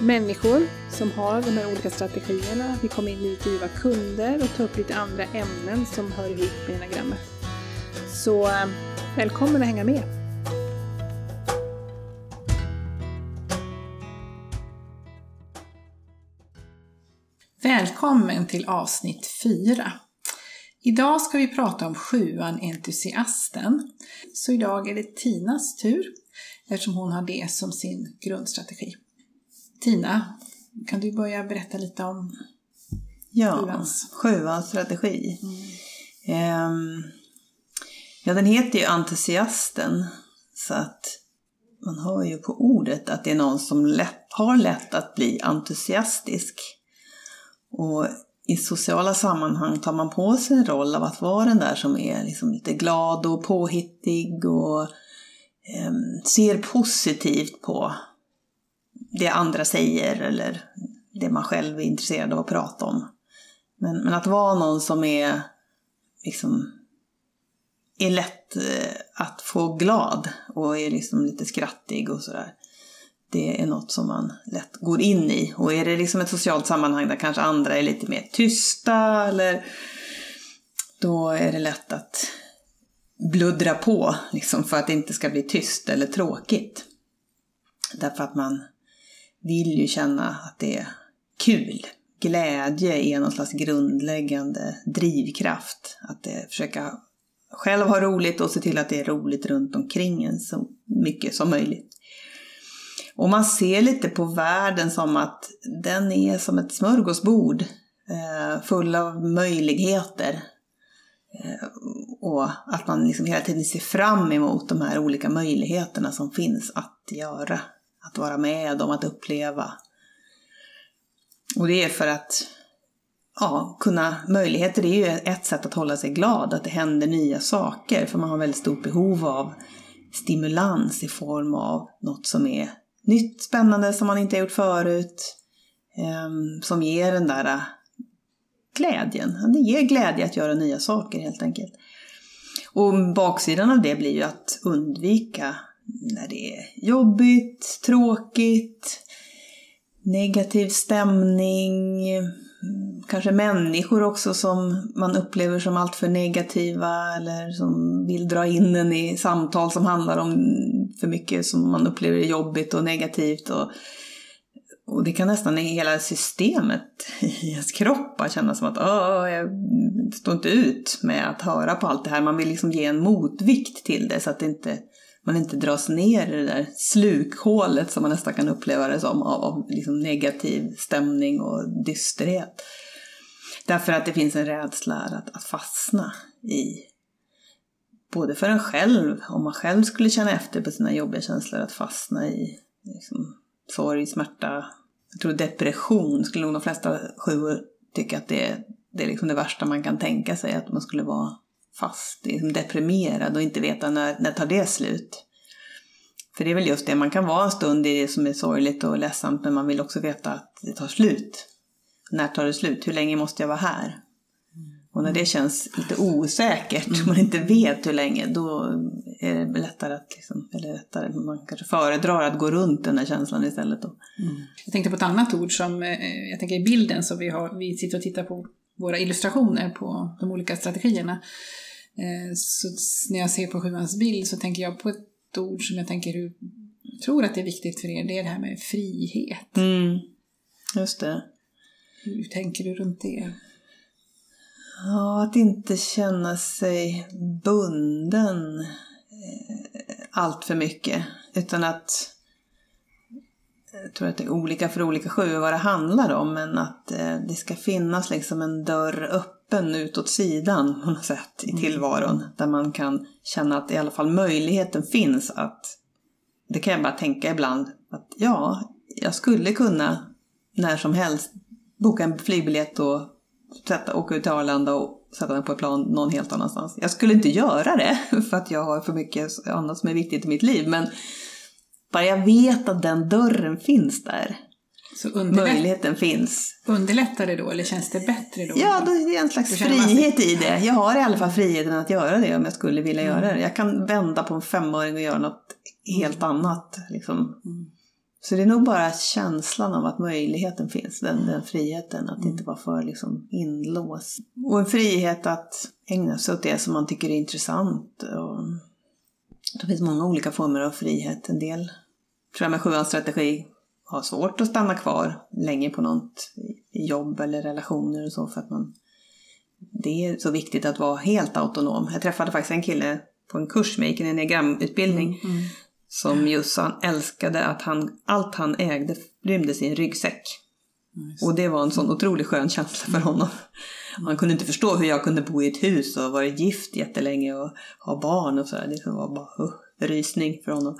människor som har de här olika strategierna. Vi kommer intervjua kunder och ta upp lite andra ämnen som hör ihop med enagrammet. Så eh, välkommen att hänga med! Välkommen till avsnitt 4. Idag ska vi prata om sjuan entusiasten. Så idag är det Tinas tur eftersom hon har det som sin grundstrategi. Tina, kan du börja berätta lite om Ja, sjuans? sjuans strategi. Ehm, ja, den heter ju entusiasten. Så att man hör ju på ordet att det är någon som lätt, har lätt att bli entusiastisk. Och i sociala sammanhang tar man på sig en roll av att vara den där som är liksom lite glad och påhittig och ehm, ser positivt på det andra säger eller det man själv är intresserad av att prata om. Men, men att vara någon som är liksom är lätt eh, att få glad och är liksom lite skrattig och sådär. Det är något som man lätt går in i. Och är det liksom ett socialt sammanhang där kanske andra är lite mer tysta eller då är det lätt att bluddra på liksom för att det inte ska bli tyst eller tråkigt. Därför att man vill ju känna att det är kul. Glädje är någon slags grundläggande drivkraft. Att det, försöka själv ha roligt och se till att det är roligt runt omkring en så mycket som möjligt. Och man ser lite på världen som att den är som ett smörgåsbord eh, full av möjligheter. Eh, och att man liksom hela tiden ser fram emot de här olika möjligheterna som finns att göra. Att vara med om, att uppleva. Och det är för att ja, kunna, möjligheter är ju ett sätt att hålla sig glad, att det händer nya saker. För man har väldigt stort behov av stimulans i form av något som är nytt, spännande, som man inte har gjort förut. Eh, som ger den där äh, glädjen. Det ger glädje att göra nya saker helt enkelt. Och baksidan av det blir ju att undvika när det är jobbigt, tråkigt, negativ stämning, kanske människor också som man upplever som alltför negativa eller som vill dra in en i samtal som handlar om för mycket som man upplever är jobbigt och negativt. Och, och det kan nästan i hela systemet i ens kropp bara kännas som att Åh, jag står inte ut med att höra på allt det här. Man vill liksom ge en motvikt till det så att det inte man inte dras ner i det där slukhålet som man nästan kan uppleva det som av, av liksom negativ stämning och dysterhet. Därför att det finns en rädsla att, att fastna i både för en själv, om man själv skulle känna efter på sina jobbiga känslor, att fastna i liksom, sorg, smärta, jag tror depression skulle nog de flesta sjuor tycka att det är, det är liksom det värsta man kan tänka sig, att man skulle vara fast, liksom deprimerad och inte veta när, när tar det slut. För det är väl just det, man kan vara en stund i det som är sorgligt och ledsamt men man vill också veta att det tar slut. När tar det slut? Hur länge måste jag vara här? Och när det känns lite osäkert, mm. man inte vet hur länge, då är det lättare att, liksom, eller lättare, man kanske föredrar att gå runt den här känslan istället. Då. Mm. Jag tänkte på ett annat ord som, eh, jag tänker i bilden som vi, har, vi sitter och tittar på våra illustrationer på de olika strategierna. Eh, så när jag ser på sjuans bild så tänker jag på ett ord som jag tänker hur, tror att det är viktigt för er, det är det här med frihet. Mm. Just det. Hur tänker du runt det? Ja, att inte känna sig bunden allt för mycket. Utan att jag tror att det är olika för olika sjuor vad det handlar om, men att eh, det ska finnas liksom en dörr öppen utåt sidan på något sätt i tillvaron. Där man kan känna att i alla fall möjligheten finns att, det kan jag bara tänka ibland, att ja, jag skulle kunna när som helst boka en flygbiljett och sätta, åka ut till Arlanda och sätta mig på ett plan någon helt annanstans. Jag skulle inte göra det för att jag har för mycket annat som är viktigt i mitt liv, men bara jag vet att den dörren finns där. Så underlätt, Möjligheten finns. underlättar det då eller känns det bättre då? Ja, då är det en slags man sig- frihet i det. Jag har i alla fall friheten att göra det om jag skulle vilja Mm. göra det. Jag kan vända på en femåring och göra något helt annat. Liksom. Mm. Så det är nog bara känslan av att möjligheten finns, den, den friheten, att Mm. inte vara för liksom, inlåst. Och en frihet att ägna sig åt det som man tycker är intressant. Och det finns många olika former av frihet. En del, tror jag med sjuans strategi, har svårt att stanna kvar länge på något jobb eller relationer och så för att man det är så viktigt att vara helt autonom. Jag träffade faktiskt en kille på en kurs med gick en enneagramutbildning Mm. som just han älskade att han, allt han ägde rymdes i en ryggsäck. Och det var en sån otroligt skön känsla för honom. Han kunde inte förstå hur jag kunde bo i ett hus och vara gift jättelänge och ha barn och sådär. Det var bara uh, rysning för honom.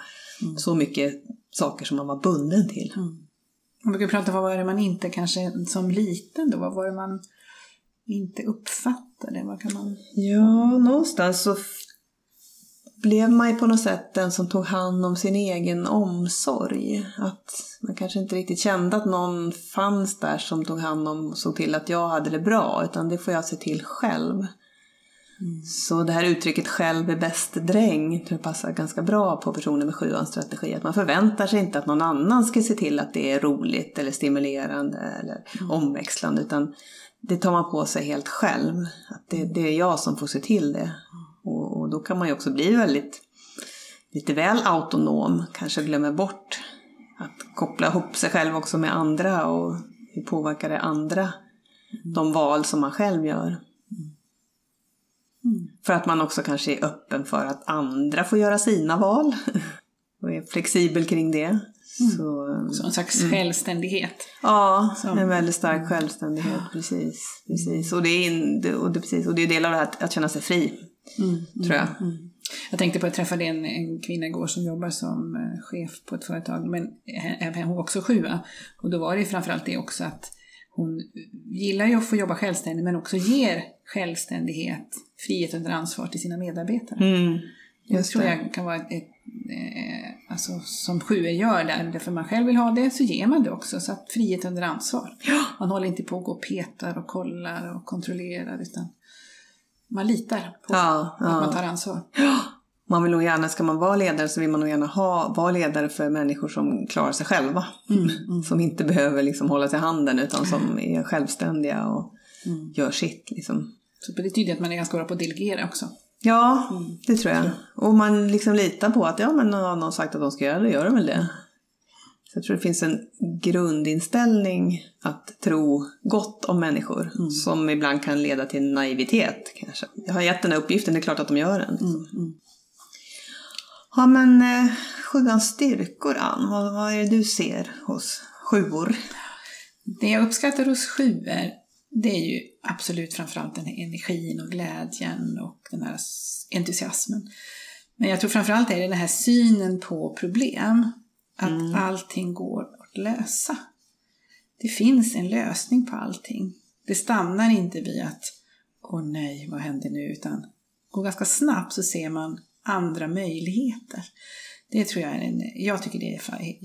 Så mycket saker som man var bunden till. Man brukar prata om vad var det man inte kanske som liten då, vad var det man inte uppfattade? Vad kan man... Ja, någonstans så blev man ju på något sätt den som tog hand om sin egen omsorg. Att man kanske inte riktigt kände att någon fanns där som tog hand om och såg till att jag hade det bra, utan det får jag se till själv. Så det här uttrycket själv är bäst dräng tror jag passar ganska bra på personer med sjuans strategi. Att man förväntar sig inte att någon annan ska se till att det är roligt eller stimulerande eller omväxlande utan det tar man på sig helt själv. Att det, det är jag som får se till det. Och, och då kan man ju också bli väldigt lite väl autonom, kanske glömmer bort att koppla ihop sig själv också med andra och hur påverkar det andra de val som man själv gör. För att man också kanske är öppen för att andra får göra sina val och är flexibel kring det. Så, Så en slags självständighet. ja, Som- en väldigt stark självständighet. Precis, precis. Och, det är in, det- och, det, precis. och det är del av det här att, att känna sig fri, tror jag. Jag tänkte på att jag träffade en, en kvinna igår som jobbar som eh, chef på ett företag, men eh, hon var också sjua. Och då var det framförallt det också att hon gillar ju att få jobba självständigt men också ger självständighet, frihet under ansvar till sina medarbetare. Mm. Just tror jag kan vara ett, ett eh, alltså som sjuor gör där, därför man själv vill ha det så ger man det också. Så att frihet under ansvar. Man håller inte på att gå och petar och kollar och kontrollerar utan man litar på Ja, att man tar ansvar. Man vill nog gärna, ska man vara ledare så vill man nog gärna ha, vara ledare för människor som klarar sig själva. Som inte behöver liksom hålla sig i handen utan som är självständiga och gör sitt. Liksom. Så det betyder att man är ganska bra på att delegera också. Ja, det tror jag. Och man liksom litar på att ja, men har någon sagt att de ska göra det, gör de väl det. Så jag tror det finns en grundinställning att tro gott om människor som ibland kan leda till naivitet kanske. Jag har gett den här uppgiften, det är klart att de gör den. Ja men eh, sjuans styrkor Ann, vad, vad är det du ser hos sjuor? Det jag uppskattar hos sjuor, det är ju absolut framförallt den här energin och glädjen och den här entusiasmen. Men jag tror framförallt är det den här synen på problem. Att allting går att lösa. Det finns en lösning på allting. Det stannar inte vid att åh nej, vad händer nu? Utan går ganska snabbt så ser man andra möjligheter. Det tror jag är en, jag tycker det är fa-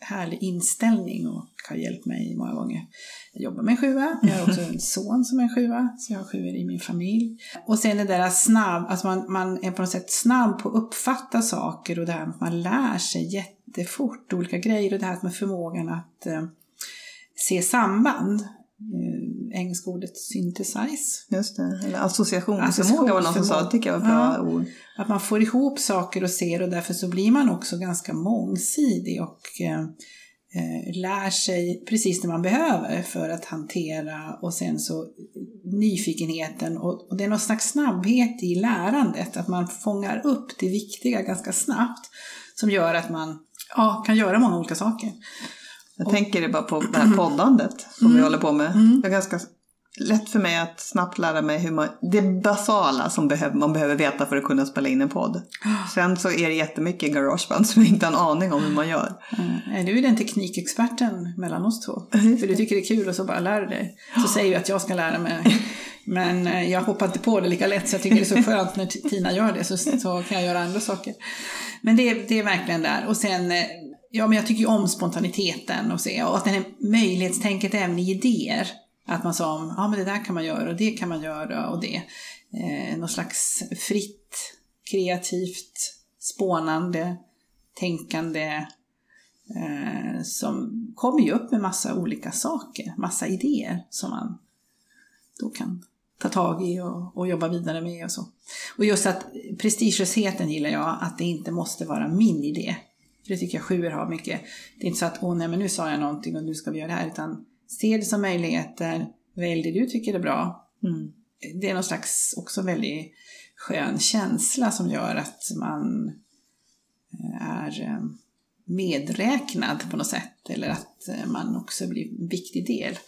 Härlig inställning och har hjälpt mig många gånger. Jag jobbar med en sjua, jag har också en son som är en sjua, så jag har sjuor i min familj. Och sen det där snabb, alltså man, man är på något sätt snabb på att uppfatta saker och det här att man lär sig jättefort olika grejer och det här med förmågan att eh, se samband. Eh, engelska ordet synthesize. Just det, eller associationsförmåga var någon som sa, det tycker jag var Ja. bra ord. Att man får ihop saker och ser och därför så blir man också ganska mångsidig och eh, eh, lär sig precis det man behöver för att hantera och sen så nyfikenheten och, och det är någon slags snabbhet i lärandet, att man fångar upp det viktiga ganska snabbt som gör att man ja, kan göra många olika saker. Jag och, tänker det bara på det här poddandet som mm, vi håller på med. Mm. Det är ganska lätt för mig att snabbt lära mig hur man, det basala som man behöver veta för att kunna spela in en podd. Sen så är det jättemycket garageband som jag inte har en aning om hur man gör. Mm. Du är den teknikexperten mellan oss två. För du tycker det är kul och så bara lär du dig. Så säger vi att jag ska lära mig. Men eh, jag hoppar inte på det lika lätt så jag tycker det är så skönt när Tina gör det så, så kan jag göra andra saker. Men det, det är verkligen där. Och sen eh, Ja, men jag tycker ju om spontaniteten och, se, och att den här möjlighetstänket även i idéer. Att man sa om, ja men det där kan man göra och det kan man göra och det. Eh, något slags fritt, kreativt, spånande, tänkande eh, som kommer ju upp med massa olika saker, massa idéer som man då kan ta tag i och, och, jobba vidare med och så. Och just att prestigelösheten gillar jag, att det inte måste vara min idé. För det tycker jag sjuor har mycket. Det är inte så att, åh nej men nu sa jag någonting och nu ska vi göra det här, utan se det som möjligheter, välj det du tycker är bra. Mm. Det är någon slags också väldigt skön känsla som gör att man eh, är eh, medräknad på något sätt, eller att eh, man också blir en viktig del.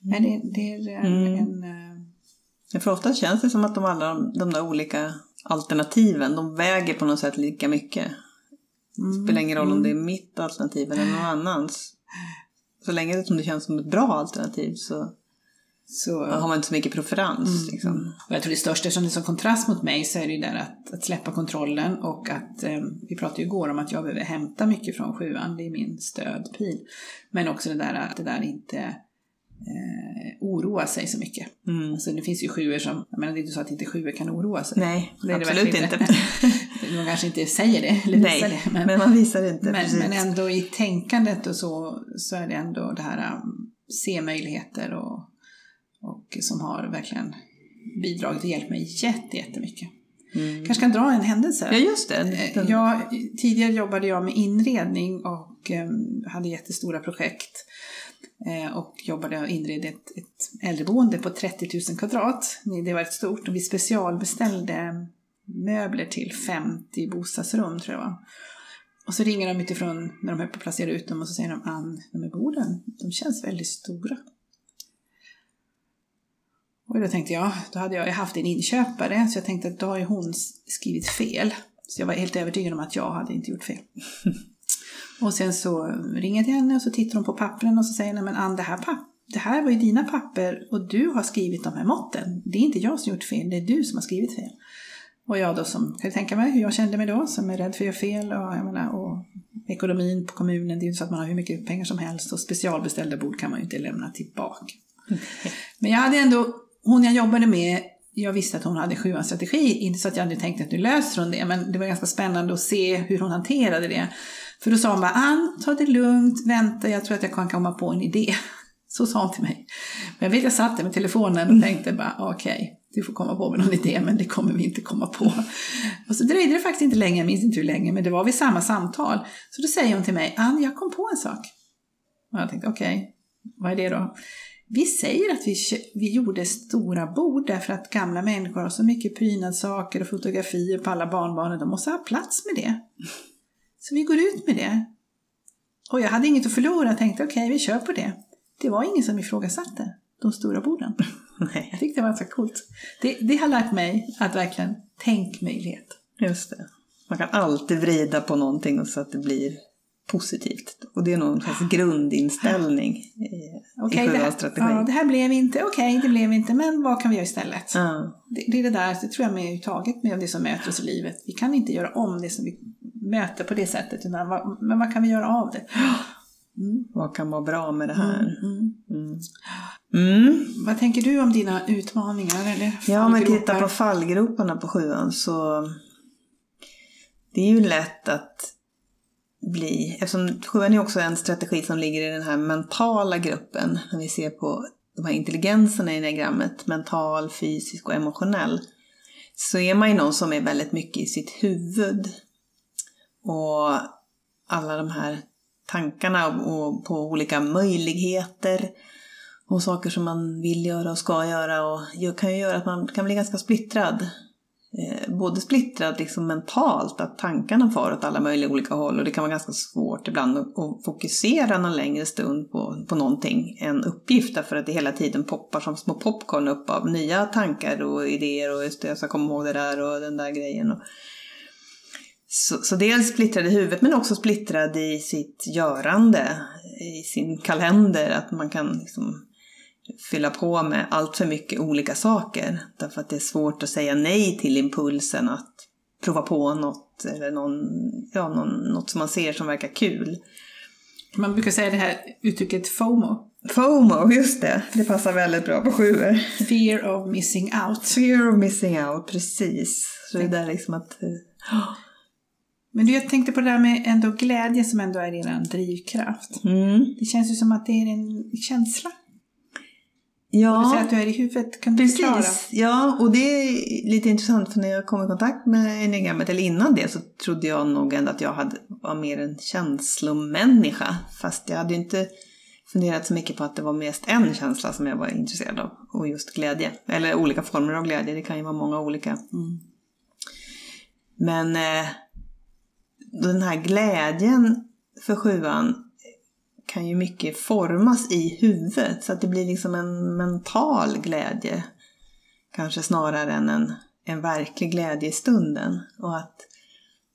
Men det, det är mm. en... en för ofta känns det som att de alla de där olika alternativen, de väger på något sätt lika mycket. Det spelar ingen roll om det är mitt alternativ eller någon annans. Så länge som det känns som ett bra alternativ så, så har man inte så mycket preferens. Mm. Liksom. Och jag tror det största, eftersom det är som kontrast mot mig, så är det ju där att, att släppa kontrollen och att, eh, vi pratade ju igår om att jag behöver hämta mycket från sjuan, det är min stödpil. Men också det där att det där inte eh, oroa sig så mycket. Mm. Alltså, det finns ju sjuor som, jag menar det är inte så att inte sjuor kan oroa sig. Nej, det absolut inte. inte. De kanske inte säger det, eller Nej, visar det. Men, men man visar det inte. Men, men, ändå i tänkandet och så, så är det ändå det här um, se möjligheter och, och som har verkligen bidragit och hjälpt mig jätte, jättemycket. Mm. kanske kan dra en händelse. Ja, just det. Eh, Den... Jag, tidigare jobbade jag med inredning och um, hade jättestora projekt. Eh, och jobbade och inredde ett, ett äldreboende på 30 000 kvadrat. Det var ett stort och vi specialbeställde möbler till 50 bostadsrum tror jag var. Och så ringer de utifrån när de höll på att placera ut dem och så säger de Ann, de här borden, de känns väldigt stora. Och då tänkte jag, då hade jag haft en inköpare så jag tänkte att då har ju hon skrivit fel. Så jag var helt övertygad om att jag hade inte gjort fel. och sen så ringer jag till henne och så tittar hon på pappren och så säger hon, men Ann det här, papp det här var ju dina papper och du har skrivit de här måtten. Det är inte jag som gjort fel, det är du som har skrivit fel. Och jag då som, kan du tänka mig hur jag kände mig då, som är rädd för att göra fel och, jag menar, och ekonomin på kommunen, det är ju så att man har hur mycket pengar som helst och specialbeställda bord kan man ju inte lämna tillbaka. Men jag hade ändå, hon jag jobbade med, jag visste att hon hade sjuans strategi, inte så att jag hade tänkt att nu löser hon det, men det var ganska spännande att se hur hon hanterade det. För då sa hon bara, Ann, ta det lugnt, vänta, jag tror att jag kan komma på en idé. Så sa hon till mig. Men jag vet, jag satt där med telefonen och tänkte bara, okej, okay, du får komma på med någon idé, men det kommer vi inte komma på. Och så dröjde det faktiskt inte länge, jag minns inte hur länge, men det var vid samma samtal. Så då säger hon till mig, Ann, jag kom på en sak. Och jag tänkte, okej, okay, vad är det då? Vi säger att vi, vi gjorde stora bord därför att gamla människor har så mycket prydnadssaker och fotografier på alla barnbarnen, de måste ha plats med det. Så vi går ut med det. Och jag hade inget att förlora, tänkte okej, okay, vi kör på det. Det var ingen som ifrågasatte de stora borden. Nej. Jag tyckte det var ganska coolt. Det, det har lärt mig att verkligen tänk möjlighet. Just det. Man kan alltid vrida på någonting så att det blir positivt. Och det är någon slags grundinställning i, okay, i själva strategin. Ja, det här blev inte, okej okay, det blev inte, men vad kan vi göra istället? Ja. Det, det, är det där, det tror jag med taget med det som möter oss i livet. Vi kan inte göra om det som vi möter på det sättet, utan vad, men vad kan vi göra av det? Mm. Vad kan vara bra med det här? Mm. Mm. mm. Vad tänker du om dina utmaningar? Eller ja, om vi tittar på fallgroparna på sjuan så det är ju lätt att bli, eftersom sjuan är också en strategi som ligger i den här mentala gruppen, när vi ser på de här intelligenserna i diagrammet, mental, fysisk och emotionell, så är man ju någon som är väldigt mycket i sitt huvud. Och alla de här tankarna och på olika möjligheter och saker som man vill göra och ska göra och kan ju göra att man kan bli ganska splittrad. Eh, både splittrad liksom mentalt, att tankarna far åt alla möjliga olika håll och det kan vara ganska svårt ibland att, att fokusera någon längre stund på, på någonting, en uppgift, därför att det hela tiden poppar som små popcorn upp av nya tankar och idéer och just det, jag ska komma ihåg det där och den där grejen. Och, så, så dels splittrad i huvudet men också splittrad i sitt görande, i sin kalender, att man kan liksom fylla på med allt för mycket olika saker. Därför att det är svårt att säga nej till impulsen att prova på något eller någon, ja, någon, något som man ser som verkar kul. Man brukar säga det här uttrycket FOMO. FOMO, just det. Det passar väldigt bra på sjuor. Fear of missing out. Fear of missing out, precis. Så det är där liksom att... Oh. Men du, jag tänkte på det där med ändå glädje som ändå är er drivkraft. Mm. Det känns ju som att det är en känsla. Ja, och du säger att du är i huvudet, kan du precis. förklara? Ja, och det är lite intressant för när jag kom i kontakt med enigrammet, eller innan det, så trodde jag nog ändå att jag hade, var mer en känslomänniska. Fast jag hade ju inte funderat så mycket på att det var mest en känsla som jag var intresserad av. Och just glädje. Eller olika former av glädje, det kan ju vara många olika. Mm. Men eh, den här glädjen för sjuan kan ju mycket formas i huvudet så att det blir liksom en mental glädje. Kanske snarare än en, en verklig glädje i stunden. Och att,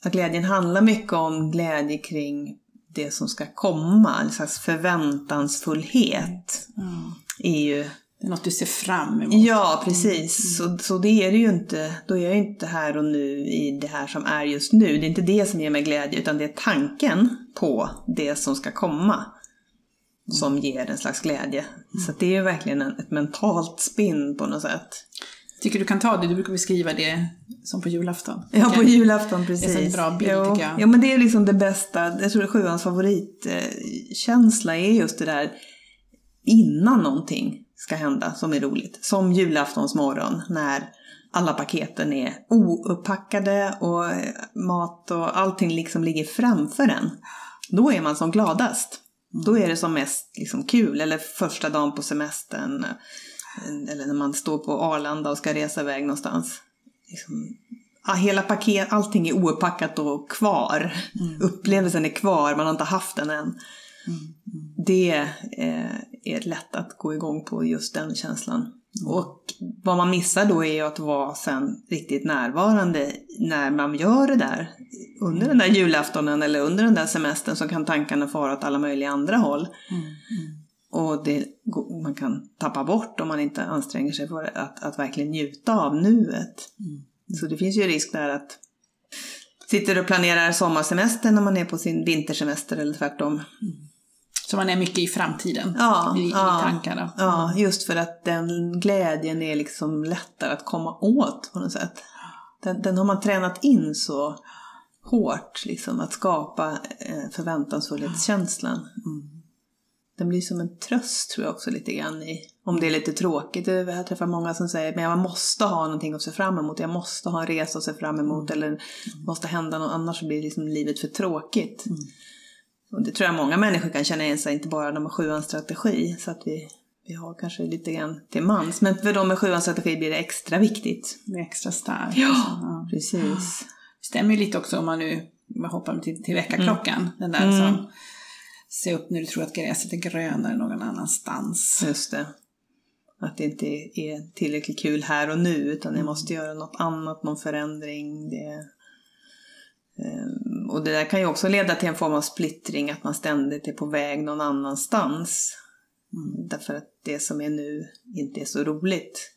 att glädjen handlar mycket om glädje kring det som ska komma, en slags förväntansfullhet. Mm. är ju något du ser fram emot. Ja, precis. Mm. Så, så det är det ju inte. Då är jag inte här och nu i det här som är just nu. Det är inte det som ger mig glädje, utan det är tanken på det som ska komma som ger en slags glädje. Mm. Så det är ju verkligen en, ett mentalt spinn på något sätt. Tycker du kan ta det? Du brukar beskriva det som på julafton. Ja, på julafton precis. Det är en bra bild jo, tycker jag. Ja, men det är liksom det bästa. Jag tror att sjuans favoritkänsla är just det där innan någonting ska hända som är roligt. Som julaftonsmorgon när alla paketen är ouppackade och mat och allting liksom ligger framför en. Då är man som gladast. Då är det som mest liksom kul, eller första dagen på semestern. Eller när man står på Arlanda och ska resa iväg någonstans. Liksom, hela paket, allting är oupppackat och kvar. Mm. Upplevelsen är kvar, man har inte haft den än. Mm. Det eh, är lätt att gå igång på just den känslan. Mm. Och vad man missar då är att vara sen riktigt närvarande när man gör det där. Under den där julaftonen eller under den där semestern så kan tankarna fara åt alla möjliga andra håll. Mm. Mm. Och det, man kan tappa bort om man inte anstränger sig för att, att verkligen njuta av nuet. Mm. Så det finns ju risk där att sitter och planerar sommarsemester när man är på sin vintersemester eller tvärtom. Mm. Så man är mycket i framtiden, ja, i, ja, i tankarna. Ja, just för att den glädjen är liksom lättare att komma åt på något sätt. Den, den har man tränat in så hårt, liksom, att skapa eh, förväntansfullhetskänslan. Mm. Den blir som en tröst tror jag också lite grann i, om det är lite tråkigt. Jag träffar många som säger, men jag måste ha någonting att se fram emot, jag måste ha en resa att se fram emot Mm. eller måste hända något, annars blir liksom livet för tråkigt. Mm. Och det tror jag många människor kan känna igen sig, inte bara de med sjuans strategi. Så att vi, vi har kanske lite grann till mans. Men för de med sjuans strategi blir det extra viktigt. Det är extra starkt. Ja, alltså. Precis. Det stämmer ju lite också om man nu man hoppar till, till väckarklockan. Den där Mm. som Se upp när du tror att gräset är grönare någon annanstans. Just det. Att det inte är tillräckligt kul här och nu utan jag Mm. måste göra något annat, någon förändring. Det, ehm, och det där kan ju också leda till en form av splittring, att man ständigt är på väg någon annanstans. Mm. Därför att det som är nu inte är så roligt.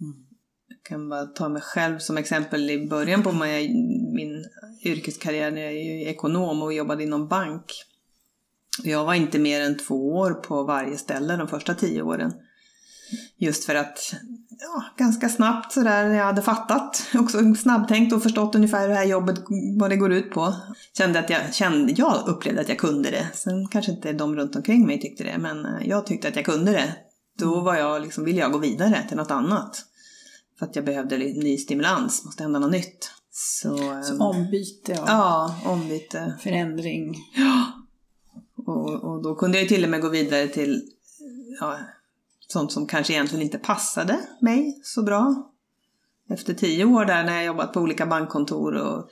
Mm. Jag kan bara ta mig själv som exempel i början på min, yrkeskarriär när jag är ekonom och jobbade inom bank. Jag var inte mer än två år på varje ställe de första tio åren. Just för att, ja, ganska snabbt sådär, jag hade fattat, också snabbtänkt och förstått ungefär det här jobbet, vad det går ut på. Kände att jag, kände, jag upplevde att jag kunde det. Sen kanske inte de runt omkring mig tyckte det, men eh, jag tyckte att jag kunde det. Då var jag, liksom, ville jag gå vidare till något annat. För att jag behövde ny stimulans, måste hända något nytt. Så, Så ehm, ombyte och Ja, ombyte. förändring. Ja, Och, och då kunde jag till och med gå vidare till ja, sånt som kanske egentligen inte passade mig så bra. Efter tio år där när jag jobbat på olika bankkontor och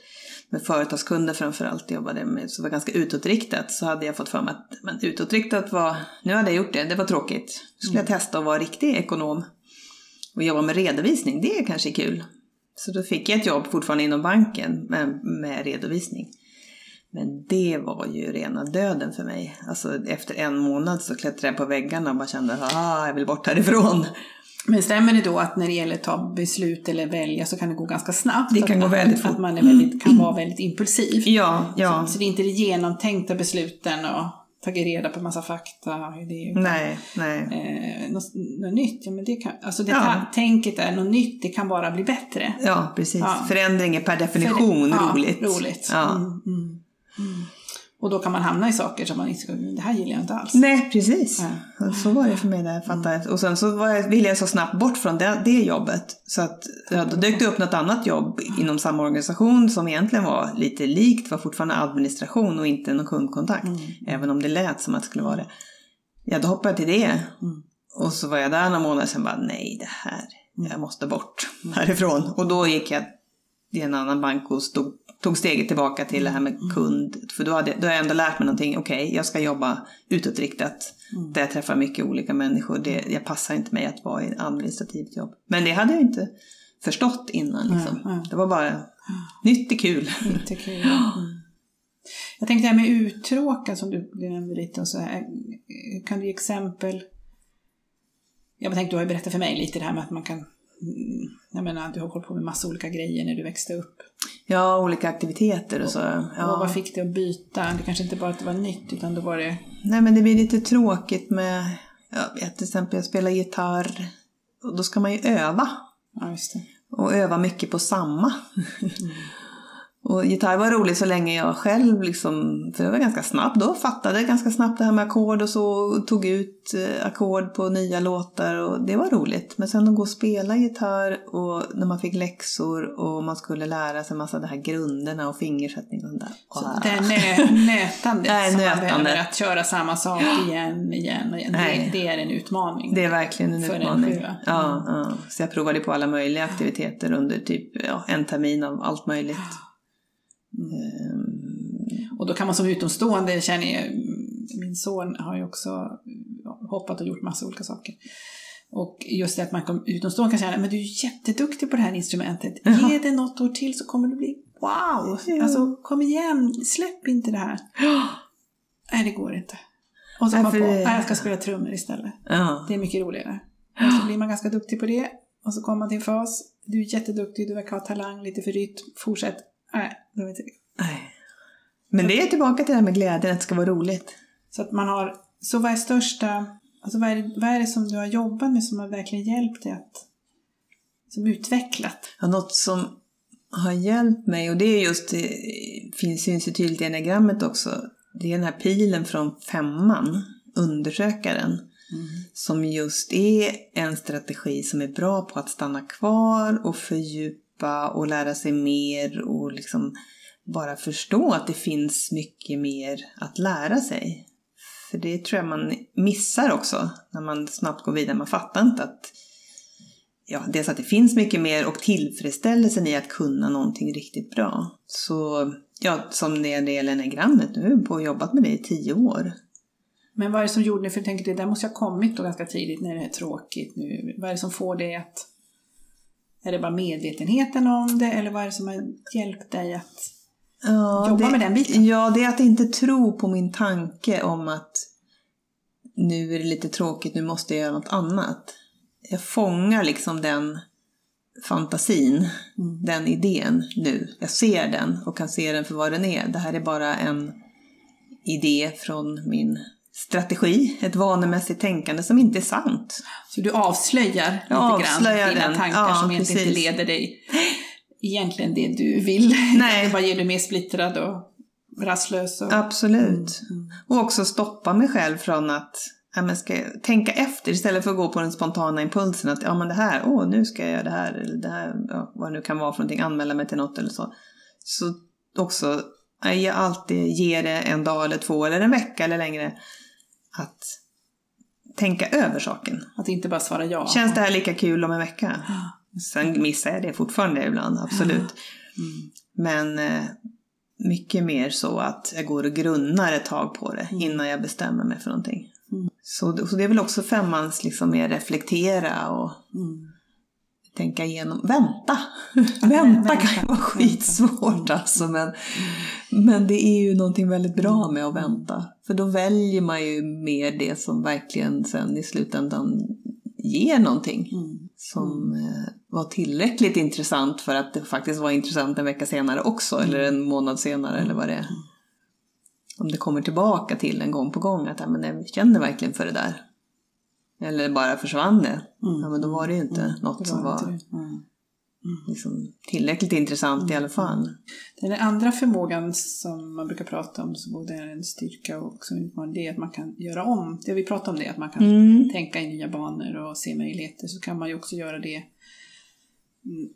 med företagskunder framförallt jobbade med, så var ganska utåtriktat, så hade jag fått för mig att men utåtriktat var, nu hade jag gjort det, det var tråkigt. Nu skulle jag testa att vara riktig ekonom och jobba med redovisning, det är kanske kul. Så då fick jag ett jobb fortfarande inom banken med, med redovisning. Men det var ju rena döden för mig. Alltså efter en månad så klättrade jag på väggarna och bara kände att jag vill bort härifrån. Men stämmer det då att när det gäller att ta beslut eller välja så kan det gå ganska snabbt? Det kan gå väldigt fort. Att man är väldigt, kan vara väldigt impulsiv? Ja, ja. Så, så det är inte de genomtänkta besluten och tagit reda på massa fakta idéer. utan, Nej, nej. Eh, något, något nytt, ja men det kan, alltså det Ja. tänket är något nytt, det kan bara bli bättre. Ja, precis. Ja. Förändring är per definition Ja, roligt. roligt. Ja. Mm, mm, mm. Och då kan man hamna i saker som man inte det här gillar jag inte alls. Nej, precis. Ja. Så var det för mig där, jag fattar. Och sen så var jag, ville jag så snabbt bort från det, det jobbet. Så att ja, då dök det upp något annat jobb inom samma organisation som egentligen var lite likt, var fortfarande administration och inte någon kundkontakt. Även om det lät som att det skulle vara det. Ja, då hoppade jag till det. Mm. Och så var jag där några månader sen bara, nej det här, jag måste bort härifrån. Och då gick jag till en annan bank och stod, tog steget tillbaka till det här med kund. För då, hade, då har jag ändå lärt mig någonting. Okej, jag ska jobba utåtriktat. Där jag träffar mycket olika människor. Det, jag passar inte mig att vara i ett administrativt jobb. Men det hade jag inte förstått innan. Liksom. Nej, nej. Det var bara, nytt är kul. Inte kul. Mm. Jag tänkte det här med uttråkad som du nämnde lite och så här. Kan du ge exempel? Jag tänkte, du har ju berättat för mig lite det här med att man kan mm, jag menar, du har hållit på med massa olika grejer när du växte upp. Ja, olika aktiviteter och så. Och Ja. vad fick dig att byta? Det kanske inte bara att det var nytt, utan då var det... Nej men det blir lite tråkigt med, jag vet till exempel jag spelar gitarr. Och då ska man ju öva. Ja, just det. Och öva mycket på samma. Och gitarr var roligt så länge jag själv liksom, för jag var ganska snabb då, fattade ganska snabbt det här med ackord och så, och tog ut eh, ackord på nya låtar och det var roligt. Men sen att gå och spela gitarr och när man fick läxor och man skulle lära sig massa de här grunderna och fingersättning och sånt där. Så Ah. det är nö, nötandet Det är som man nötande. behöver, att köra samma sak igen, igen och igen. Det, Nej. det är en utmaning. Det är verkligen en en utmaning. sjua. ja, ja. Så jag provade på alla möjliga aktiviteter under typ ja, en termin av allt möjligt. Ehm, Och då kan man som utomstående känna, min son har ju också hoppat och gjort massa olika saker. Och just det att man utomstående kan känna, men du är jätteduktig på det här instrumentet. Ja. Ge det något år till så kommer du bli wow! Ja. Alltså kom igen, släpp inte det här. Nej, det går inte. Och så kommer man på, nej, jag ska spela trummor istället. ja. Det är mycket roligare. Och så blir man ganska duktig på det. Och så kommer man till en fas. Du är jätteduktig, du verkar ha talang lite för rytm. Fortsätt. Nej, det var inte. Nej. Men det är tillbaka till det här med glädjen, att det ska vara roligt. Så att man har, så vad är största, alltså vad är, det, vad är det som du har jobbat med som har verkligen hjälpt dig att, som utvecklat? Ja, något som har hjälpt mig, och det är just, det finns syns ju tydligt i enagrammet också, det är den här pilen från femman, undersökaren, som just är en strategi som är bra på att stanna kvar och fördjupa och lära sig mer och liksom bara förstå att det finns mycket mer att lära sig. För det tror jag man missar också när man snabbt går vidare. Man fattar inte att ja, dels att det finns mycket mer och tillfredsställelsen i att kunna någonting riktigt bra. Så ja, som när det gäller enagrammet, nu har på och jobbat med det i tio år. Men vad är det som gjorde det? För jag tänker det där måste jag ha kommit då ganska tidigt när det är tråkigt nu. Vad är det som får det att... Är det bara medvetenheten om det eller vad är det som har hjälpt dig att... Ja, Jobba det, med den biten. Ja, det är att inte tro på min tanke om att nu är det lite tråkigt, nu måste jag göra något annat. Jag fångar liksom den fantasin, Mm. den idén nu. Jag ser den och kan se den för vad den är. Det här är bara en idé från min strategi, ett vanemässigt tänkande som inte är sant. Så du avslöjar lite avslöjar grann dina den. tankar Ja, som egentligen inte precis. leder dig egentligen det du vill. Nej. Det bara ger dig mer splittrad och rastlös. Och... Absolut. Mm. Och också stoppa mig själv från att ja, men ska jag tänka efter istället för att gå på den spontana impulsen att ja men det här, åh nu ska jag göra det här eller det här, ja, vad det nu kan vara för någonting, anmäla mig till något eller så. Så också jag alltid ger det en dag eller två eller en vecka eller längre att tänka över saken. Att inte bara svara ja. Känns det här lika kul om en vecka? Sen missar jag det fortfarande ibland, absolut. Mm. Men eh, mycket mer så att jag går och grunnar ett tag på det innan jag bestämmer mig för någonting. Mm. Så, så det är väl också femmans liksom mer reflektera och Mm. Tänka igenom. Vänta! Vänta kan ju vara skitsvårt alltså. Men, men det är ju någonting väldigt bra med att vänta. För då väljer man ju mer det som verkligen sen i slutändan ger någonting. Mm. Som eh, var tillräckligt intressant för att det faktiskt var intressant en vecka senare också. Eller en månad senare eller vad det är. Om det kommer tillbaka till en gång på gång att ja, men jag känner verkligen för det där. Eller bara försvann det. Ja, men då var det ju inte något Det som var det. Mm. liksom, tillräckligt intressant i alla fall. Den andra förmågan som man brukar prata om, som både är en styrka och också en utmaning, det är att man kan göra om. Det vi pratar om det, att man kan Mm. tänka i nya banor och se möjligheter, så kan man ju också göra det mm,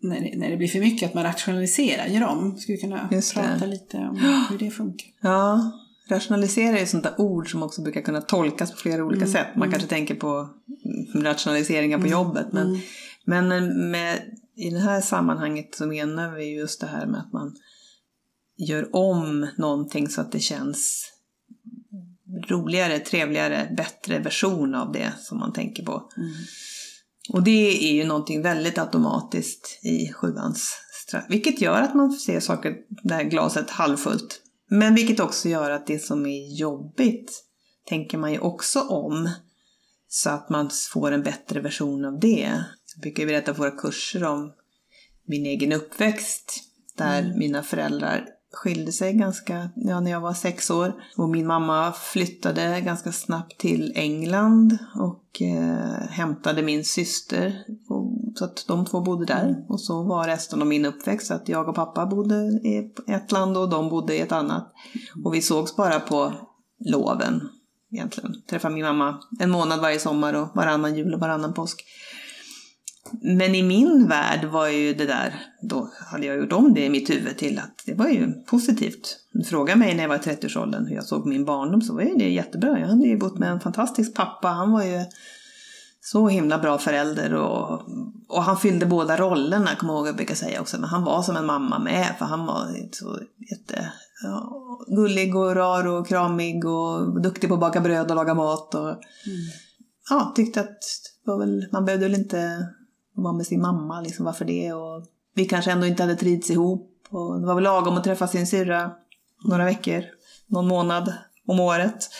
när det, när det blir för mycket, att man rationaliserar, gör om. Skulle vi kunna prata lite om hur det funkar? Ja, rationalisera är sånt där ord som också brukar kunna tolkas på flera olika Mm, sätt. Man kanske tänker på mm, rationaliseringar på jobbet. Men, Mm. men med, i det här sammanhanget så menar vi just det här med att man gör om någonting så att det känns roligare, trevligare, bättre version av det som man tänker på. Mm. Och det är ju någonting väldigt automatiskt i sjuans straff. Vilket gör att man ser saker, det här glaset halvfullt. Men vilket också gör att det som är jobbigt tänker man ju också om. Så att man får en bättre version av det. Jag brukar ju berätta på våra kurser om min egen uppväxt. Där mina föräldrar skilde sig ganska, ja när jag var sex år. Och min mamma flyttade ganska snabbt till England och eh, hämtade min syster. Och, så att de två bodde där. Och så var resten av min uppväxt. Att jag och pappa bodde i ett land och de bodde i ett annat. Och vi sågs bara på loven egentligen. Träffade min mamma en månad varje sommar och varannan jul och varannan påsk. Men i min värld var ju det där, då hade jag gjort om det i mitt huvud till att det var ju positivt. Du frågar mig när jag var i 30-årsåldern hur jag såg min barndom så var ju det jättebra. Jag hade ju bott med en fantastisk pappa. Han var ju så himla bra förälder och, och han fyllde båda rollerna, jag kommer ihåg jag brukar säga också. Men han var som en mamma med för han var så jätte ja, gullig och rar och kramig och duktig på att baka bröd och laga mat. Och, ja, tyckte att väl, man behövde väl inte vara med sin mamma, liksom varför det? Och vi kanske ändå inte hade trivts ihop. Och det var väl lagom att träffa sin syrra några veckor, någon månad om året.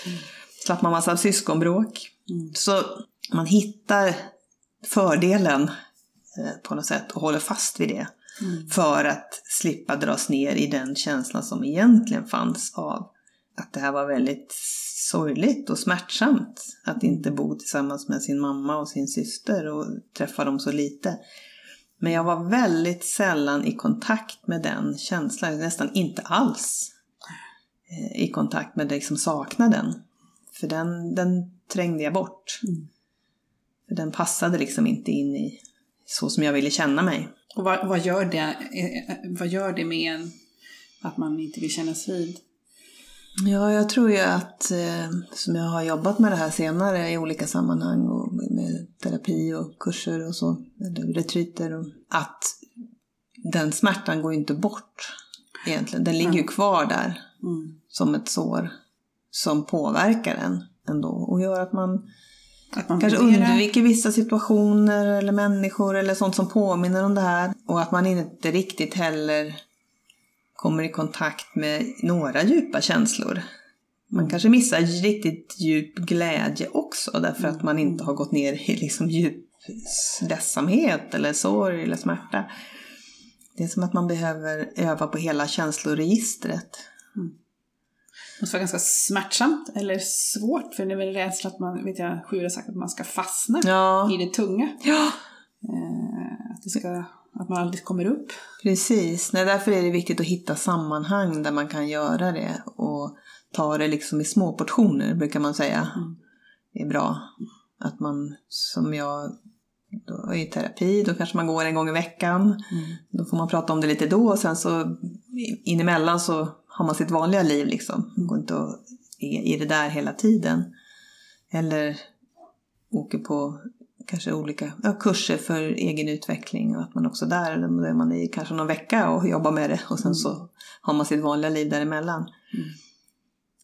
Slapp man massa syskonbråk. Så man hittar fördelen eh, på något sätt och håller fast vid det. För att slippa dras ner i den känslan som egentligen fanns av att det här var väldigt sorgligt och smärtsamt att inte bo tillsammans med sin mamma och sin syster och träffa dem så lite. Men jag var väldigt sällan i kontakt med den känslan, nästan inte alls eh, i kontakt med liksom saknaden. För den, den trängde jag bort. För den passade liksom inte in i så som jag ville känna mig. Och vad, vad, gör det, eh, vad gör det med en att man inte vill kännas vid? Ja, jag tror ju att, eh, som jag har jobbat med det här senare i olika sammanhang och med terapi och kurser och så, eller retreater, och, att den smärtan går ju inte bort egentligen. Den ligger ju kvar där Mm. som ett sår som påverkar en ändå och gör att man Att man kanske undviker vissa situationer eller människor eller sånt som påminner om det här. Och att man inte riktigt heller kommer i kontakt med några djupa känslor. Man kanske missar riktigt djup glädje också därför att man inte har gått ner i liksom djup ledsamhet eller sorg eller smärta. Det är som att man behöver öva på hela känsloregistret. Det måste vara ganska smärtsamt eller svårt för det är väl rädsla att man, vet jag, Sjur har sagt att man ska fastna Ja, i det tunga. ja Eh, att, det ska, att man aldrig kommer upp. Precis, Nej, därför är det viktigt att hitta sammanhang där man kan göra det och ta det liksom i små portioner brukar man säga. Mm. Det är bra. Att man, som jag, då är i terapi, då kanske man går en gång i veckan. Då får man prata om det lite då och sen så inemellan så har man sitt vanliga liv liksom. Går inte och är i det där hela tiden. Eller åker på kanske olika ja, kurser för egen utveckling och att man också där, då är man i kanske någon vecka och jobbar med det och sen så har man sitt vanliga liv däremellan. Mm.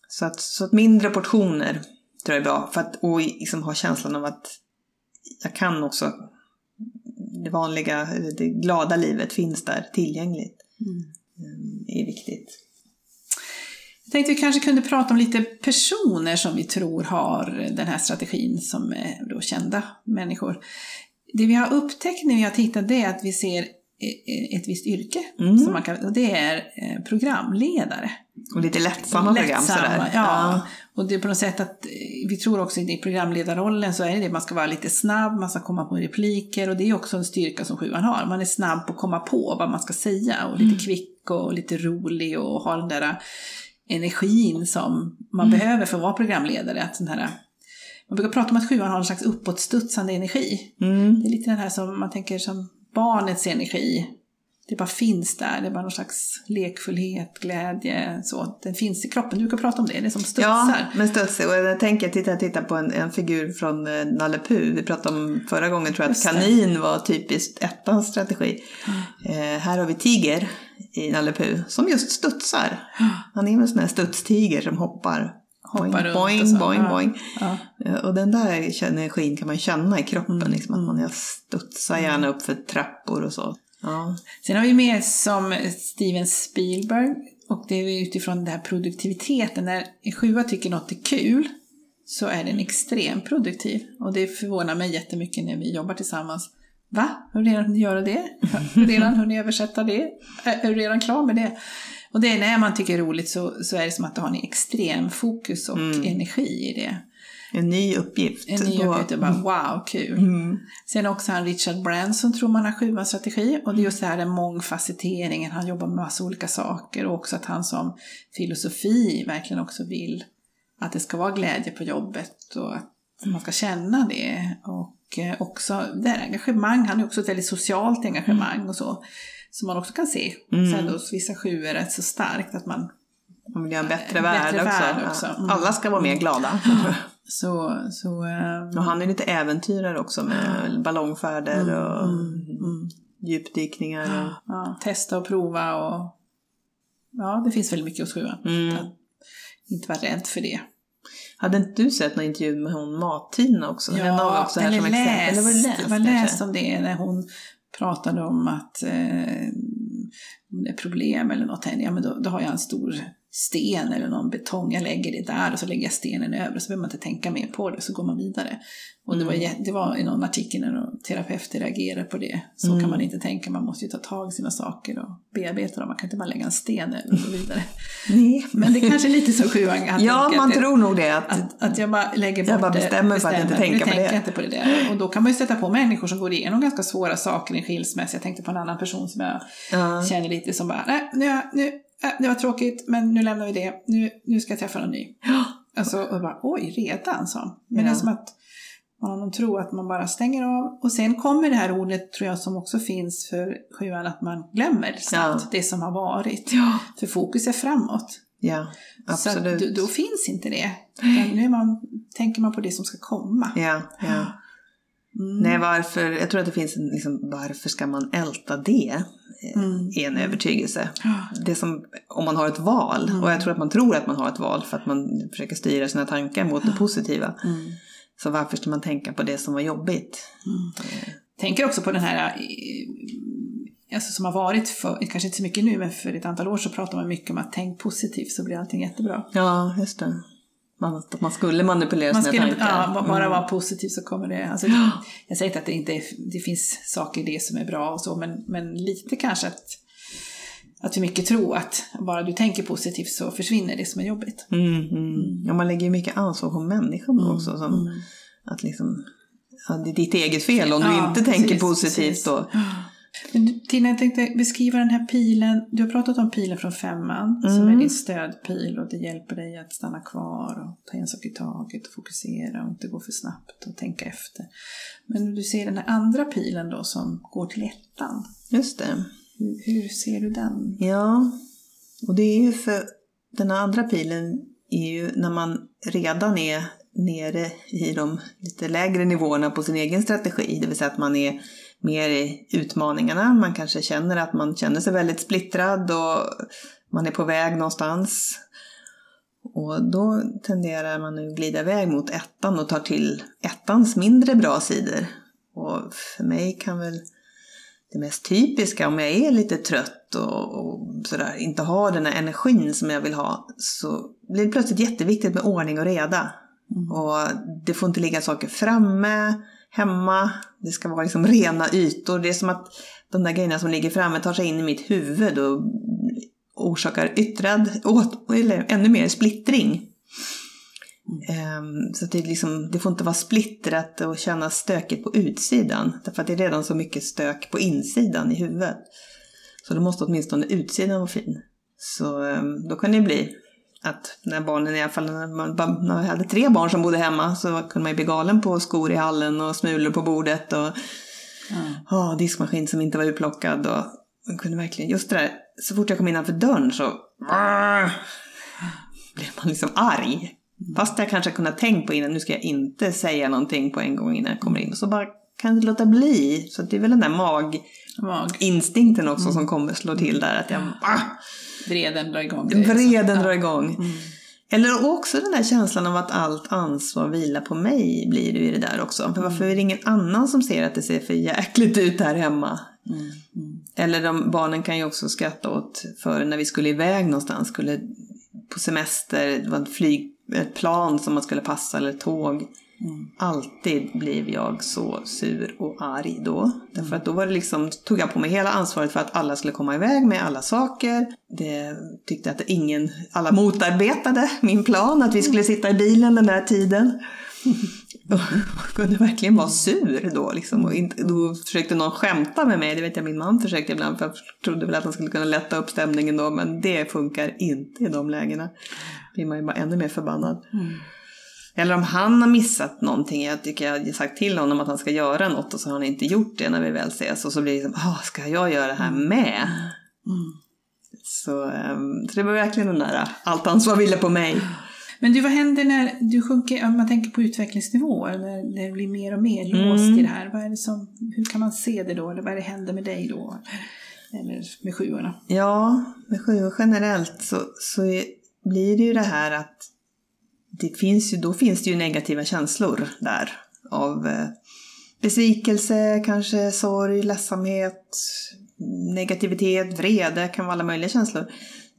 Så, att, så att mindre portioner tror jag är bra för att och liksom ha känslan av att jag kan också det vanliga, det glada livet finns där tillgängligt. Mm. Det är viktigt. Jag tänkte vi kanske kunde prata om lite personer som vi tror har den här strategin som är då kända människor. Det vi har upptäckt när vi har tittat det är att vi ser e- ett visst yrke, Mm. som man kan, och det är eh, programledare. Och lite lättsamma program Lättsamma, sådär. Ja. Och det är på något sätt att eh, vi tror också i programledarrollen så är det det, man ska vara lite snabb, man ska komma på repliker och det är också en styrka som sjuan har. Man är snabb på att komma på vad man ska säga och lite kvick och lite rolig och ha den där energin som man behöver för att vara programledare. Att den här, man brukar prata om att sjuan har en slags uppåtstudsande energi. Mm. Det är lite den här som man tänker som barnets energi. Det bara finns där, det är bara någon slags lekfullhet, glädje, så. Den finns i kroppen. Du brukar prata om det, det är som Ja, studsar. men studsig. Och jag tänker, titta, titta på en, en figur från eh, Nalle Puh. Vi pratade om förra gången tror jag att kanin var typiskt ettans strategi. Eh, här har vi tiger i Nalle Puh som just studsar. Han är en sån här studstiger som hoppar. Hoppar boing, runt och boing, så. boing, Ja. boing. Ja. Eh, Och den där energin kan man känna i kroppen, Mm, liksom, att man jag studsar gärna upp för trappor och så. Ja. Sen har vi med som Steven Spielberg och det är utifrån den här produktiviteten. När en sjua tycker något är kul så är den extremt produktiv. Och det förvånar mig jättemycket när vi jobbar tillsammans. Va? Har du redan hunnit göra det? Har du redan hunnit översätta det? Är du redan klar med det? Och det är när man tycker det är roligt så, så är det som att du har en extrem fokus och energi i det. En ny uppgift. En ny uppgift och bara wow, kul. Mm. Sen också han Richard Branson tror man har sjuans strategi och det är just det här den mångfacetteringen, han jobbar med massa olika saker och också att han som filosofi verkligen också vill att det ska vara glädje på jobbet och att man ska känna det. Och också det här engagemang, han är också ett väldigt socialt engagemang och så. Som man också kan se Mm. sen hos vissa sjuor rätt så starkt att man Man vill göra en bättre En värld bättre också. värld också. Ja. Mm. Alla ska vara mer glada. så, så eh, Och han är lite äventyrare också med ballongfärder och mm. djupdykningar. Och... ja, testa och prova och ja, det finns väldigt mycket hos sjuan. Mm. Inte vara rädd för det. Hade inte du sett någon intervju med hon Mat-Tina också? Henne har vi också här eller som läst, exempel. Eller var det läst, kanske? läst om det när hon pratade om att eh, om det är problem eller något, ja, men då, då har jag en stor sten eller någon betong, jag lägger det där och så lägger jag stenen över så behöver man inte tänka mer på det så går man vidare. Och det var, Mm. det var i någon artikel när någon terapeuter reagerar på det. Så Mm. kan man inte tänka, man måste ju ta tag i sina saker och bearbeta dem, man kan inte bara lägga en sten över och gå vidare. Nej. Men det är kanske är lite så sjuan Ja, man att det- tror nog det. Att, att, att jag bara lägger bort Jag bara det, bestämmer för att inte tänka på det. inte på det där. Och då kan man ju stöta på människor som går igenom ganska svåra saker i en skilsmässa. Jag tänkte på en annan person som jag ja. känner lite som bara, nej, nu, nu, äh, det var tråkigt, men nu lämnar vi det. Nu, nu ska jag träffa någon ny. Alltså, och bara, oj, redan så. Men det är Ja. som att man har tro att man bara stänger av. Och sen kommer det här ordet, tror jag, som också finns för sjuan, att man glömmer snabbt Ja. det som har varit. ja. För fokus är framåt. Ja, Så absolut. då, då finns inte det. Nu man, tänker man på det som ska komma. Ja, ja. Mm. Nej, varför, jag tror att det finns en, liksom, varför ska man älta det? eh, Mm. är en övertygelse. Det som, om man har ett val, Mm. och jag tror att man tror att man har ett val för att man försöker styra sina tankar mot det positiva. Mm. Så varför ska man tänka på det som var jobbigt? Tänker också på den här, eh, alltså som har varit för, kanske inte så mycket nu, men för ett antal år så pratar man mycket om att tänk positivt så blir allting jättebra. Ja, just det. Man, att man skulle manipulera Man sina skulle tankar. ja, ba- bara Mm. vara positiv så kommer det. Alltså, jag säger inte att det inte är, det finns saker i det som är bra och så, men, men lite kanske att, att för mycket tro att bara du tänker positivt så försvinner det som är jobbigt. Mm, mm. Ja, man lägger ju mycket ansvar på människan Mm. också. Som att liksom, ja, det är ditt eget fel om du Ja, inte tänker precis, positivt. precis. Då. Men Tina, jag tänkte beskriva den här pilen. Du har pratat om pilen från femman som Mm. är din stödpil och det hjälper dig att stanna kvar och ta en sak i taget och fokusera och inte gå för snabbt och tänka efter. Men du ser den här andra pilen då som går till ettan. Just det. Hur, hur ser du den? Ja, och det är ju för den andra pilen är ju när man redan är nere i de lite lägre nivåerna på sin egen strategi. Det vill säga att man är mer i utmaningarna. Man kanske känner att man känner sig väldigt splittrad och man är på väg någonstans. Och då tenderar man att glida iväg mot ettan och tar till ettans mindre bra sidor. Och för mig kan väl det mest typiska om jag är lite trött och, och sådär, inte har den här energin som jag vill ha, så blir det plötsligt jätteviktigt med ordning och reda. Mm. Och det får inte ligga saker framme, hemma, det ska vara liksom rena ytor. Det är som att de där grejerna som ligger framme tar sig in i mitt huvud och orsakar yttrad, eller ännu mer splittring. Mm. Så det, liksom, det får inte vara splittrat och kännas stökigt på utsidan. Därför att det är redan så mycket stök på insidan i huvudet. Så då måste åtminstone utsidan vara fin. Så ehm, då kan det bli att när barnen, i alla fall när man, när vi hade tre barn som bodde hemma så kunde man ju bli galen på skor i hallen och smulor på bordet och mm. oh, diskmaskin som inte var utplockad. Och man kunde verkligen, just det där, så fort jag kom innanför dörren så blev man liksom arg. Fast jag kanske kunnat tänkt på innan, nu ska jag inte säga någonting på en gång innan jag kommer in. Och så bara kan det låta bli. Så det är väl den där mag, mag. instinkten också mm. som kommer slå till där. Att jag, ah! Vreden drar igång. Vreden drar igång. Mm. Eller också den där känslan av att allt ansvar vilar på mig blir det ju det där också. För varför är det ingen annan som ser att det ser för jäkligt ut här hemma? Mm. Mm. Eller de, barnen kan ju också skratta åt för när vi skulle iväg någonstans, skulle på semester, det var ett flyg ett plan som man skulle passa eller tåg. Mm. Alltid blev jag så sur och arg då. Därför att då var det liksom, tog jag på mig hela ansvaret för att alla skulle komma iväg med alla saker. Det tyckte att ingen, alla motarbetade min plan att vi skulle sitta i bilen den där tiden. Och kunde verkligen vara sur då liksom. Och inte, då försökte någon skämta med mig, det vet jag min man försökte ibland för jag trodde väl att han skulle kunna lätta upp stämningen då men det funkar inte i de lägena blir man ju bara ännu mer förbannad. Mm. Eller om han har missat någonting, jag tycker jag har sagt till honom att han ska göra något och så har han inte gjort det när vi väl ses och så blir det liksom, ah, ska jag göra det här med? Mm. Så, um, så det var verkligen den där, allt ansvar ville på mig. Men du, vad händer när du sjunker, om man tänker på utvecklingsnivå, när det blir mer och mer låst mm. i det här? Vad är det som, hur kan man se det då? Eller vad är det händer med dig då? Eller med sjuorna? Ja, med sjuor generellt så, så blir det ju det här att det finns ju, då finns det ju negativa känslor där av eh, besvikelse, kanske sorg, ledsamhet, negativitet, vrede, kan vara alla möjliga känslor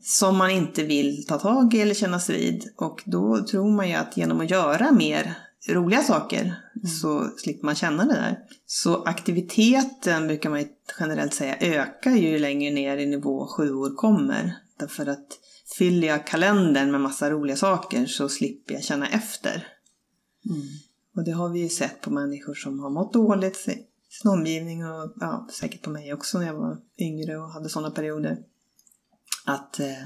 som man inte vill ta tag i eller kännas vid. Och då tror man ju att genom att göra mer roliga saker mm. så slipper man känna det där. Så aktiviteten brukar man generellt säga ökar ju längre ner i nivå sju år kommer. Därför att fyller jag kalendern med massa roliga saker så slipper jag känna efter. Mm. Och det har vi ju sett på människor som har mått dåligt, sin omgivning och ja, säkert på mig också när jag var yngre och hade sådana perioder. Att eh,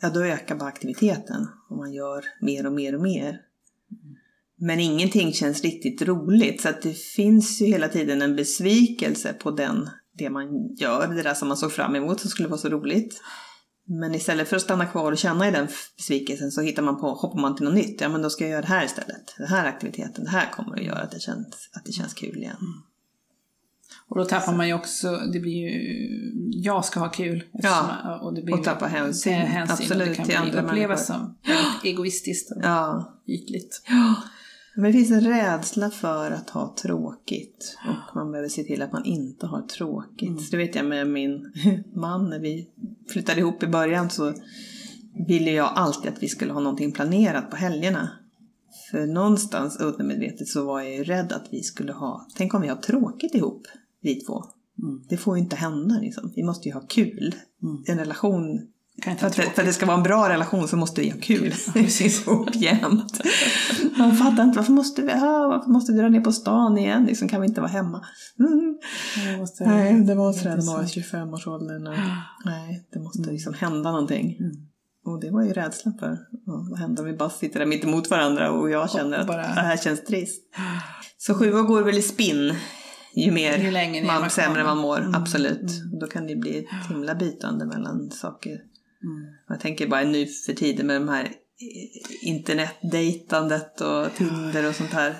ja, då ökar bara aktiviteten och man gör mer och mer och mer. Mm. Men ingenting känns riktigt roligt så att det finns ju hela tiden en besvikelse på den, det man gör, det där som man såg fram emot som skulle vara så roligt. Men istället för att stanna kvar och känna i den besvikelsen så hittar man på, hoppar man till något nytt. Ja men då ska jag göra det här istället. Den här aktiviteten, det här kommer att göra att det känns, att det känns kul igen. Mm. Och då tappar man ju också, det blir ju, jag ska ha kul. Ja, och, det blir och tappa hänsyn. hänsyn Absolut, och det kan till bli, andra upplevas som egoistiskt och ja. ytligt. Ja. Men det finns en rädsla för att ha tråkigt och man behöver se till att man inte har tråkigt. Mm. Det vet jag med min man när vi flyttade ihop i början så ville jag alltid att vi skulle ha någonting planerat på helgerna. För någonstans undermedvetet så var jag ju rädd att vi skulle ha, tänk om vi har tråkigt ihop, vi två. Mm. Det får ju inte hända liksom. Vi måste ju ha kul. Mm. En relation för att, för att, det ska vara en bra relation så måste vi ha kul. Precis, ihop jämt. Man fattar inte, varför måste vi, varför måste vi dra ner på stan igen? Liksom, kan vi inte vara hemma? Mm. Måste, nej, det var sådär när man var 25-årsåldern. Nej, det måste liksom hända någonting. Mm. Och det var ju rädslan för, vad händer om vi bara sitter där mitt emot varandra och jag känner att bara... det här känns trist. Så sju år går väl i spinn ju mer ju längre man, sämre man mår, mm. absolut. Mm. Då kan det bli ett himla bytande mellan saker Jag tänker bara nu för tiden med de här eh, internetdejtandet och Tinder och sånt här.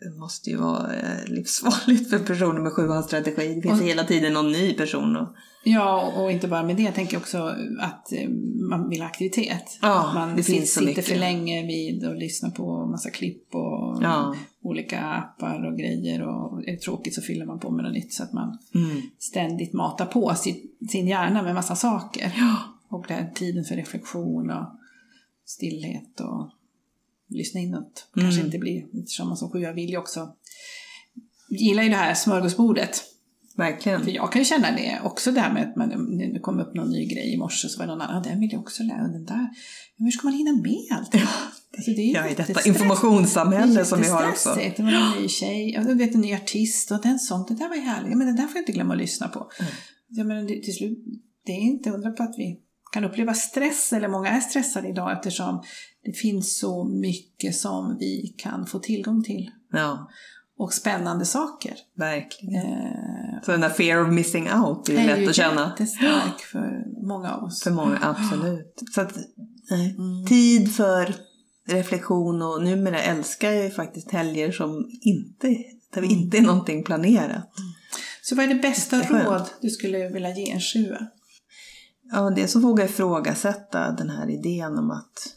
Det måste ju vara eh, livsfarligt för personer med sjuhandsstrategi. Det finns Och- hela tiden någon ny person. Och, Ja, och inte bara med det. Jag tänker också att eh, man vill ha aktivitet. Ja, att man det finns så sitter för länge vid och lyssnar på massa klipp och Ja. olika appar och grejer. Och är det tråkigt så fyller man på med något nytt så att man mm. ständigt matar på sin, sin hjärna med massa saker. Ja. Och den tiden för reflektion och stillhet och lyssna inåt. Kanske Mm. inte blir man som sjua vill ju också gillar ju det här smörgåsbordet. Verkligen. För jag kan ju känna det också det här med att man, det kom upp någon ny grej i morse så var det någon annan, "Ja, den vill jag också lära, och den där. Men hur ska man hinna med allt? Alltså, det är ju Ja, i detta informationssamhälle det är som vi har också. Det var en ny tjej, jag vet en ny artist och den sång, det där var ju härligt. Men den där får jag inte glömma att lyssna på. Mm. Ja, men det, till slut, det är inte undra på att vi kan uppleva stress, eller många är stressade idag eftersom det finns så mycket som vi kan få tillgång till. Ja, Och spännande saker. verkligen. Eh, Så den där fear of missing out är är lätt ju att känna. jättestark för många av oss. För många, absolut. Så att, nej. Mm. Tid för reflektion och numera älskar jag ju faktiskt helger som inte, där Mm. vi inte är någonting planerat. Så vad är det bästa Jätteskönt. råd du skulle vilja ge en sjua? Ja, det så vågar ifrågasätta den här idén om att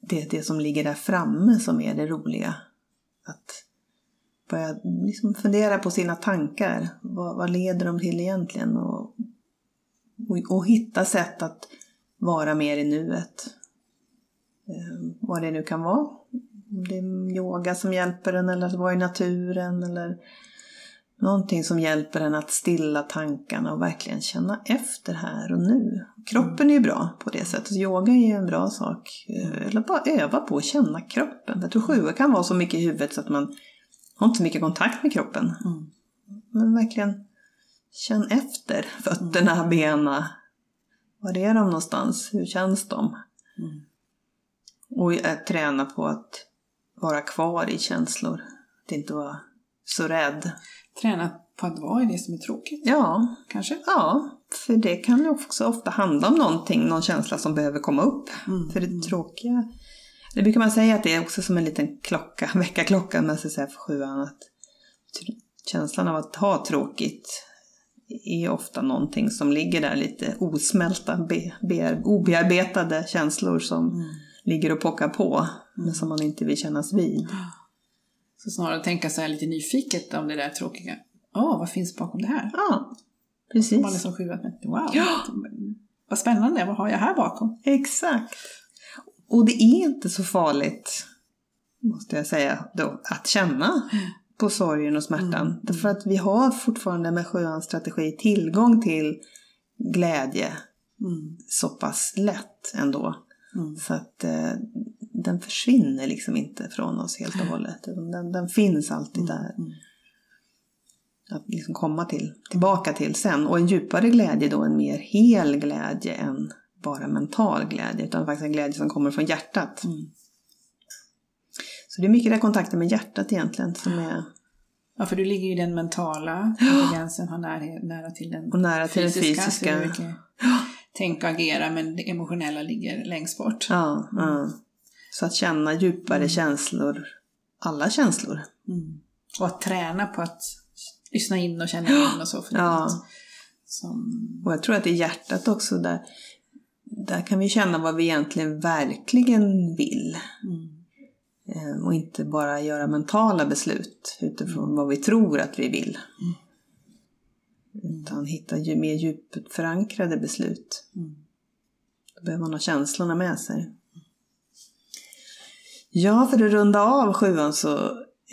det är det som ligger där framme som är det roliga. Att börja liksom fundera på sina tankar. Vad, vad leder de till egentligen? Och, och, och hitta sätt att vara mer i nuet. Eh, vad det nu kan vara. Om det är yoga som hjälper en eller att vara i naturen eller någonting som hjälper en att stilla tankarna och verkligen känna efter här och nu. Kroppen är ju bra på det sättet. Yoga är ju en bra sak. Eh, Eller bara öva på att känna kroppen. Jag tror sjua kan vara så mycket i huvudet så att man har inte så mycket kontakt med kroppen. Mm. Men verkligen känn efter fötterna, benen. Var är de någonstans? Hur känns de? Mm. Och eh, träna på att vara kvar i känslor. Att inte vara så rädd. Träna på att vara i det som är tråkigt, Ja, kanske? ja. För det kan ju också ofta handla om någonting, någon känsla som behöver komma upp. Mm. För det tråkiga, det brukar man säga att det är också som en liten klocka, väckarklocka, om man ska säga för sjuan. Att tr- känslan av att ha tråkigt är ofta någonting som ligger där lite osmälta, be, be, obearbetade känslor som Mm. ligger och pockar på, men som man inte vill kännas vid. Så snarare tänka så här lite nyfiket om det där tråkiga. Åh, vad finns bakom det här? Ja, Man är precis. som sjuat med, wow, Ja. vad spännande, vad har jag här bakom? Exakt. Och det är inte så farligt, måste jag säga då, att känna på sorgen och smärtan. Mm. Därför att vi har fortfarande med sjöans strategi tillgång till glädje Mm. så pass lätt ändå. Mm. Så att eh, den försvinner liksom inte från oss helt och hållet. Den, den finns alltid där. Mm. Att liksom komma till, tillbaka till sen. Och en djupare glädje då, en mer hel glädje än bara mental glädje. Utan faktiskt en glädje som kommer från hjärtat. Mm. Så det är mycket där kontakten med hjärtat egentligen som är Ja, för du ligger ju i den mentala intelligensen, har nära, nära till den och nära till den fysiska. Tänka och agera, men det emotionella ligger längst bort. Ja, ja. Så att känna djupare känslor, alla känslor. Mm. Och att träna på att lyssna in och känna in och så. För Ja. som... Och jag tror att i hjärtat också där, där kan vi känna vad vi egentligen verkligen vill. Mm. Eh, Och inte bara göra mentala beslut utifrån vad vi tror att vi vill. Utan hitta ju mer djupt förankrade beslut. Mm. Då behöver man ha känslorna med sig. Ja, för att runda av sjuan så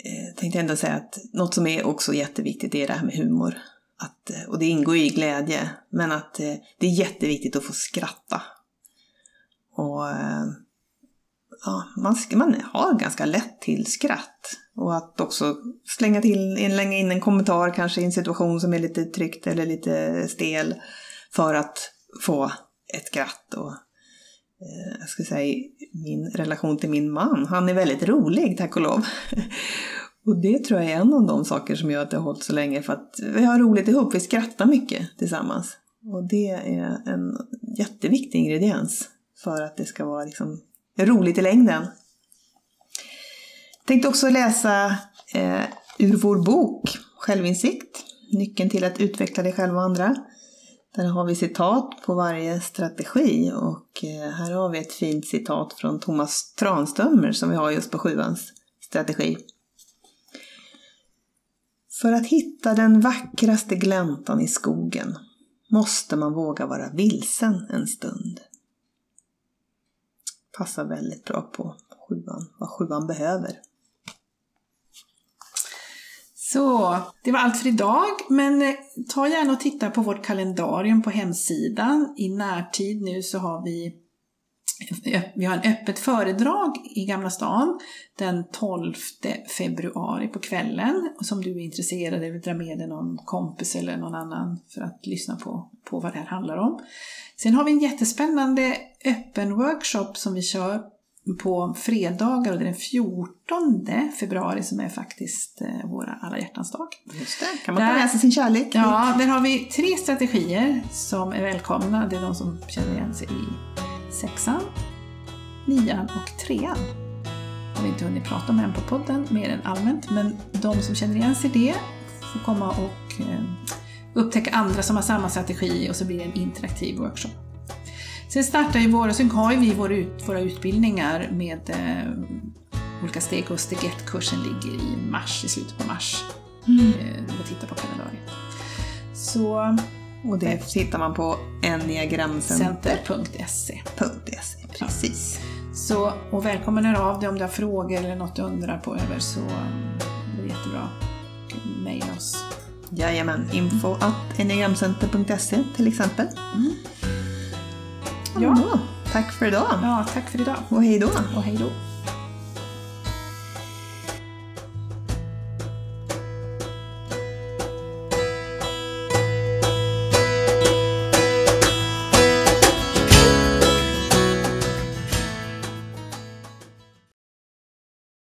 eh, tänkte jag ändå säga att något som är också jätteviktigt är det här med humor. Att, eh, och det ingår ju i glädje, men att eh, det är jätteviktigt att få skratta. Och eh, ja, man, man har ganska lätt till skratt. Och att också slänga, till, slänga in en kommentar kanske i en situation som är lite tryckt eller lite stel. För att få ett skratt. Och, eh, jag ska säga min relation till min man, han är väldigt rolig tack och lov. Och det tror jag är en av de saker som gör att det har hållit så länge. För att vi har roligt ihop, vi skrattar mycket tillsammans. Och det är en jätteviktig ingrediens för att det ska vara liksom roligt i längden. Tänkte också läsa eh, ur vår bok Självinsikt, nyckeln till att utveckla dig själv och andra. Där har vi citat på varje strategi och eh, här har vi ett fint citat från Thomas Tranströmer som vi har just på sjuans strategi. För att hitta den vackraste gläntan i skogen måste man våga vara vilsen en stund. Passar väldigt bra på sjuan, vad sjuan behöver. Så, det var allt för idag, men eh, ta gärna och titta på vårt kalendarium på hemsidan. I närtid nu så har vi eh, eh, vi har en öppet föredrag i Gamla stan den 12 februari på kvällen. Och som du är intresserad av, vill dra med dig någon kompis eller någon annan för att lyssna på, på vad det här handlar om. Sen har vi en jättespännande öppen workshop som vi kör på fredagar och det är den 14 februari som är faktiskt eh, våra alla hjärtans dag. Just det, kan man ta med sig sin kärlek? Ja, där har vi tre strategier som är välkomna. Det är de som känner igen sig i sexan, nian och trean. Har inte hunnit prata om än på podden, mer än allmänt, men de som känner igen sig i det får komma och eh, upptäcka andra som har samma strategi och så blir det en interaktiv workshop. Sen startar ju våra, sen har ju vi våra, ut, våra utbildningar med eh, olika steg och steg 1-kursen ligger i mars, i slutet på mars. Mm. Eh, tittar på kalendariet. Så och det hittar man på enneagramcenter.se. Precis. Ja. Så, och välkommen hör av dig om du har frågor eller något du undrar på över så um, det är jättebra. Mejla oss. Jajamän, info enneagramcenter.se till exempel. Mm. Ja. Tack för idag. Ja, tack för idag. Och hej då. Och hej då.